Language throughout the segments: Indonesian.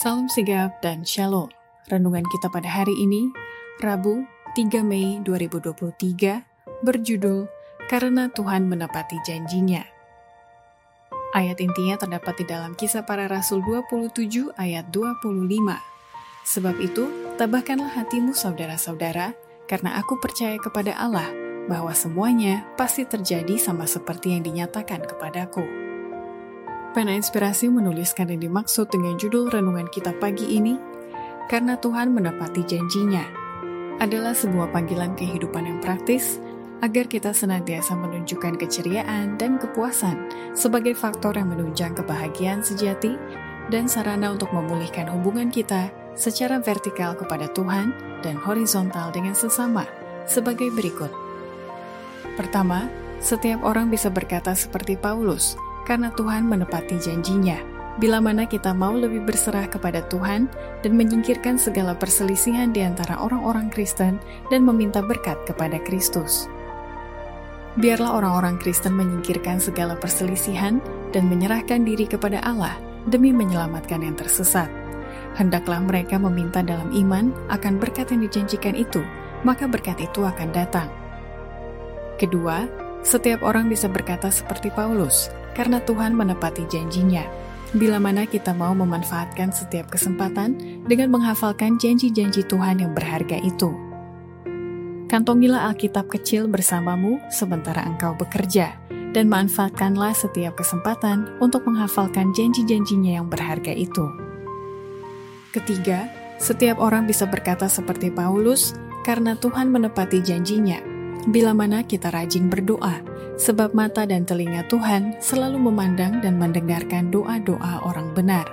Salam sigap dan shalom. Renungan kita pada hari ini, Rabu 3 Mei 2023, berjudul Karena Tuhan Menepati Janjinya. Ayat intinya terdapat di dalam kisah para rasul 27 ayat 25. Sebab itu, tabahkanlah hatimu saudara-saudara, karena aku percaya kepada Allah bahwa semuanya pasti terjadi sama seperti yang dinyatakan kepadaku. Pena Inspirasi menuliskan yang dimaksud dengan judul renungan kita pagi ini, karena Tuhan menepati janjinya, adalah sebuah panggilan kehidupan yang praktis agar kita senantiasa menunjukkan keceriaan dan kepuasan sebagai faktor yang menunjang kebahagiaan sejati dan sarana untuk memulihkan hubungan kita secara vertikal kepada Tuhan dan horizontal dengan sesama sebagai berikut. Pertama, setiap orang bisa berkata seperti Paulus, karena Tuhan menepati janjinya. Bila mana kita mau lebih berserah kepada Tuhan dan menyingkirkan segala perselisihan di antara orang-orang Kristen dan meminta berkat kepada Kristus. Biarlah orang-orang Kristen menyingkirkan segala perselisihan dan menyerahkan diri kepada Allah demi menyelamatkan yang tersesat. Hendaklah mereka meminta dalam iman akan berkat yang dijanjikan itu, maka berkat itu akan datang. Kedua, setiap orang bisa berkata seperti Paulus, karena Tuhan menepati janjinya. Bila mana kita mau memanfaatkan setiap kesempatan dengan menghafalkan janji-janji Tuhan yang berharga itu. Kantongilah Alkitab kecil bersamamu sementara engkau bekerja, dan manfaatkanlah setiap kesempatan untuk menghafalkan janji-janjinya yang berharga itu. Ketiga, setiap orang bisa berkata seperti Paulus, karena Tuhan menepati janjinya bila mana kita rajin berdoa, sebab mata dan telinga Tuhan selalu memandang dan mendengarkan doa-doa orang benar.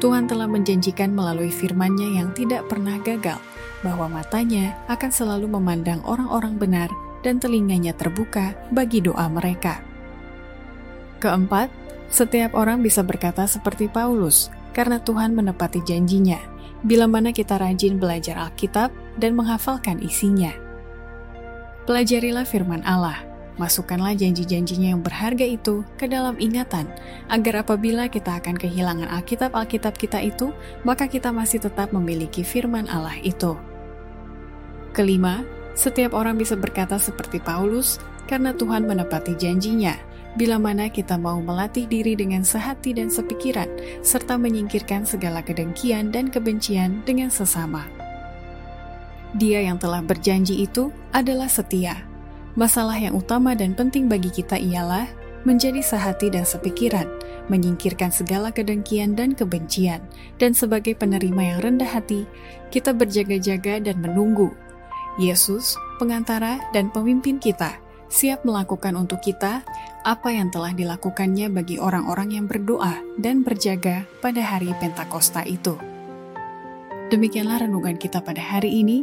Tuhan telah menjanjikan melalui firman-Nya yang tidak pernah gagal, bahwa matanya akan selalu memandang orang-orang benar dan telinganya terbuka bagi doa mereka. Keempat, setiap orang bisa berkata seperti Paulus, karena Tuhan menepati janjinya, bila mana kita rajin belajar Alkitab dan menghafalkan isinya. Pelajarilah firman Allah, masukkanlah janji-janjinya yang berharga itu ke dalam ingatan, agar apabila kita akan kehilangan Alkitab-Alkitab kita itu, maka kita masih tetap memiliki firman Allah itu. Kelima, setiap orang bisa berkata seperti Paulus, karena Tuhan menepati janjinya, bila mana kita mau melatih diri dengan sehati dan sepikiran, serta menyingkirkan segala kedengkian dan kebencian dengan sesama. Dia yang telah berjanji itu adalah setia. Masalah yang utama dan penting bagi kita ialah menjadi sehati dan sepikiran, menyingkirkan segala kedengkian dan kebencian, dan sebagai penerima yang rendah hati, kita berjaga-jaga dan menunggu. Yesus, pengantara dan pemimpin kita, siap melakukan untuk kita apa yang telah dilakukannya bagi orang-orang yang berdoa dan berjaga pada hari Pentakosta itu. Demikianlah renungan kita pada hari ini.